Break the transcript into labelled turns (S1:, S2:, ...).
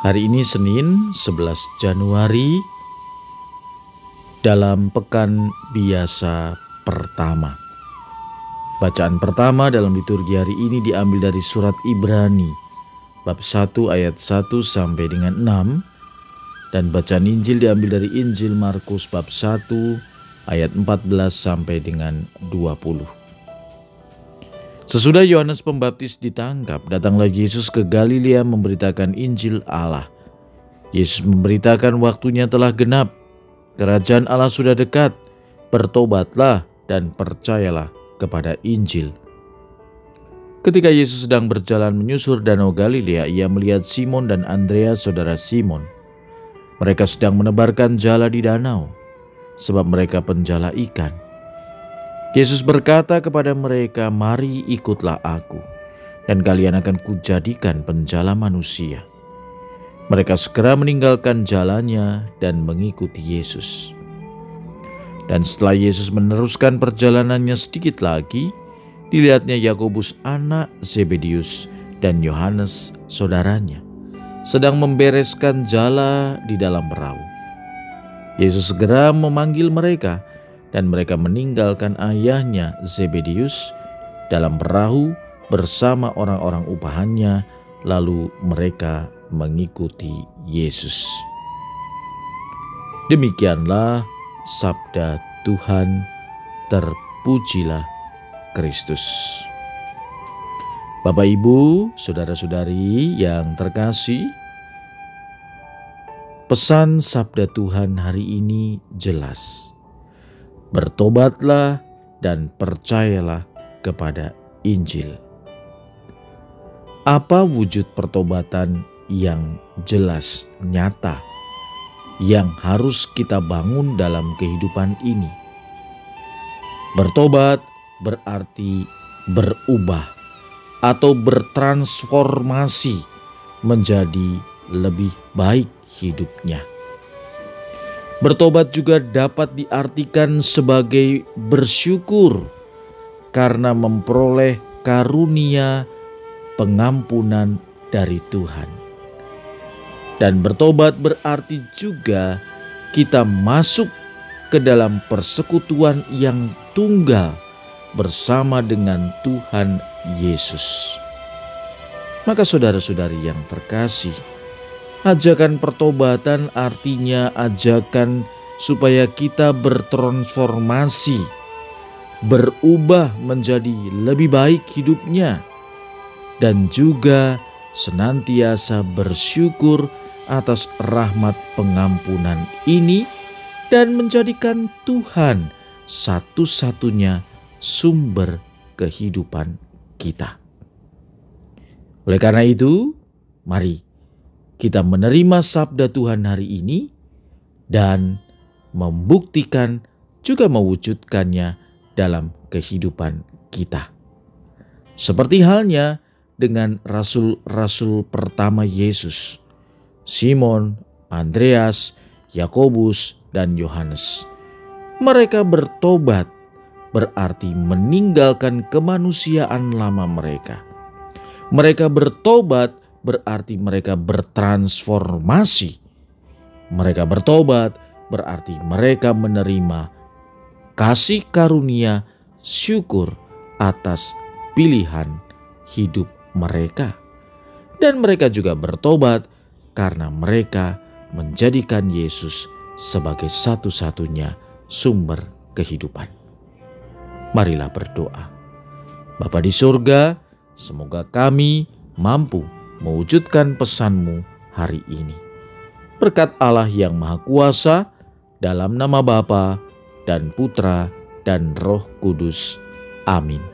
S1: Hari ini Senin 11 Januari dalam pekan biasa pertama. Bacaan pertama dalam liturgi hari ini diambil dari surat Ibrani bab 1 ayat 1 sampai dengan 6 dan bacaan Injil diambil dari Injil Markus bab 1 ayat 14 sampai dengan 20. Sesudah Yohanes Pembaptis ditangkap, datanglah Yesus ke Galilea memberitakan Injil Allah. Yesus memberitakan waktunya telah genap, kerajaan Allah sudah dekat, bertobatlah dan percayalah kepada Injil. Ketika Yesus sedang berjalan menyusur danau Galilea, ia melihat Simon dan Andreas saudara Simon. Mereka sedang menebarkan jala di danau, sebab mereka penjala ikan. Yesus berkata kepada mereka, "Mari ikutlah Aku, dan kalian akan kujadikan penjala manusia." Mereka segera meninggalkan jalannya dan mengikuti Yesus. Dan setelah Yesus meneruskan perjalanannya sedikit lagi, dilihatnya Yakobus anak Zebedius dan Yohanes saudaranya sedang membereskan jala di dalam perahu. Yesus segera memanggil mereka dan mereka meninggalkan ayahnya Zebedius dalam perahu bersama orang-orang upahannya, lalu mereka mengikuti Yesus. Demikianlah sabda Tuhan, terpujilah Kristus. Bapak, ibu, saudara-saudari yang terkasih, pesan sabda Tuhan hari ini jelas bertobatlah dan percayalah kepada Injil. Apa wujud pertobatan yang jelas, nyata, yang harus kita bangun dalam kehidupan ini? Bertobat berarti berubah atau bertransformasi menjadi lebih baik hidupnya. Bertobat juga dapat diartikan sebagai bersyukur karena memperoleh karunia pengampunan dari Tuhan. Dan bertobat berarti juga kita masuk ke dalam persekutuan yang tunggal bersama dengan Tuhan Yesus. Maka saudara-saudari yang terkasih, Ajakan pertobatan artinya ajakan supaya kita bertransformasi, berubah menjadi lebih baik hidupnya, dan juga senantiasa bersyukur atas rahmat pengampunan ini dan menjadikan Tuhan satu-satunya sumber kehidupan kita. Oleh karena itu, mari kita menerima sabda Tuhan hari ini dan membuktikan juga mewujudkannya dalam kehidupan kita. Seperti halnya dengan rasul-rasul pertama Yesus, Simon, Andreas, Yakobus, dan Yohanes. Mereka bertobat berarti meninggalkan kemanusiaan lama mereka. Mereka bertobat berarti mereka bertransformasi. Mereka bertobat berarti mereka menerima kasih karunia syukur atas pilihan hidup mereka. Dan mereka juga bertobat karena mereka menjadikan Yesus sebagai satu-satunya sumber kehidupan. Marilah berdoa. Bapa di surga, semoga kami mampu mewujudkan pesanmu hari ini. Berkat Allah yang Maha Kuasa, dalam nama Bapa dan Putra dan Roh Kudus. Amin.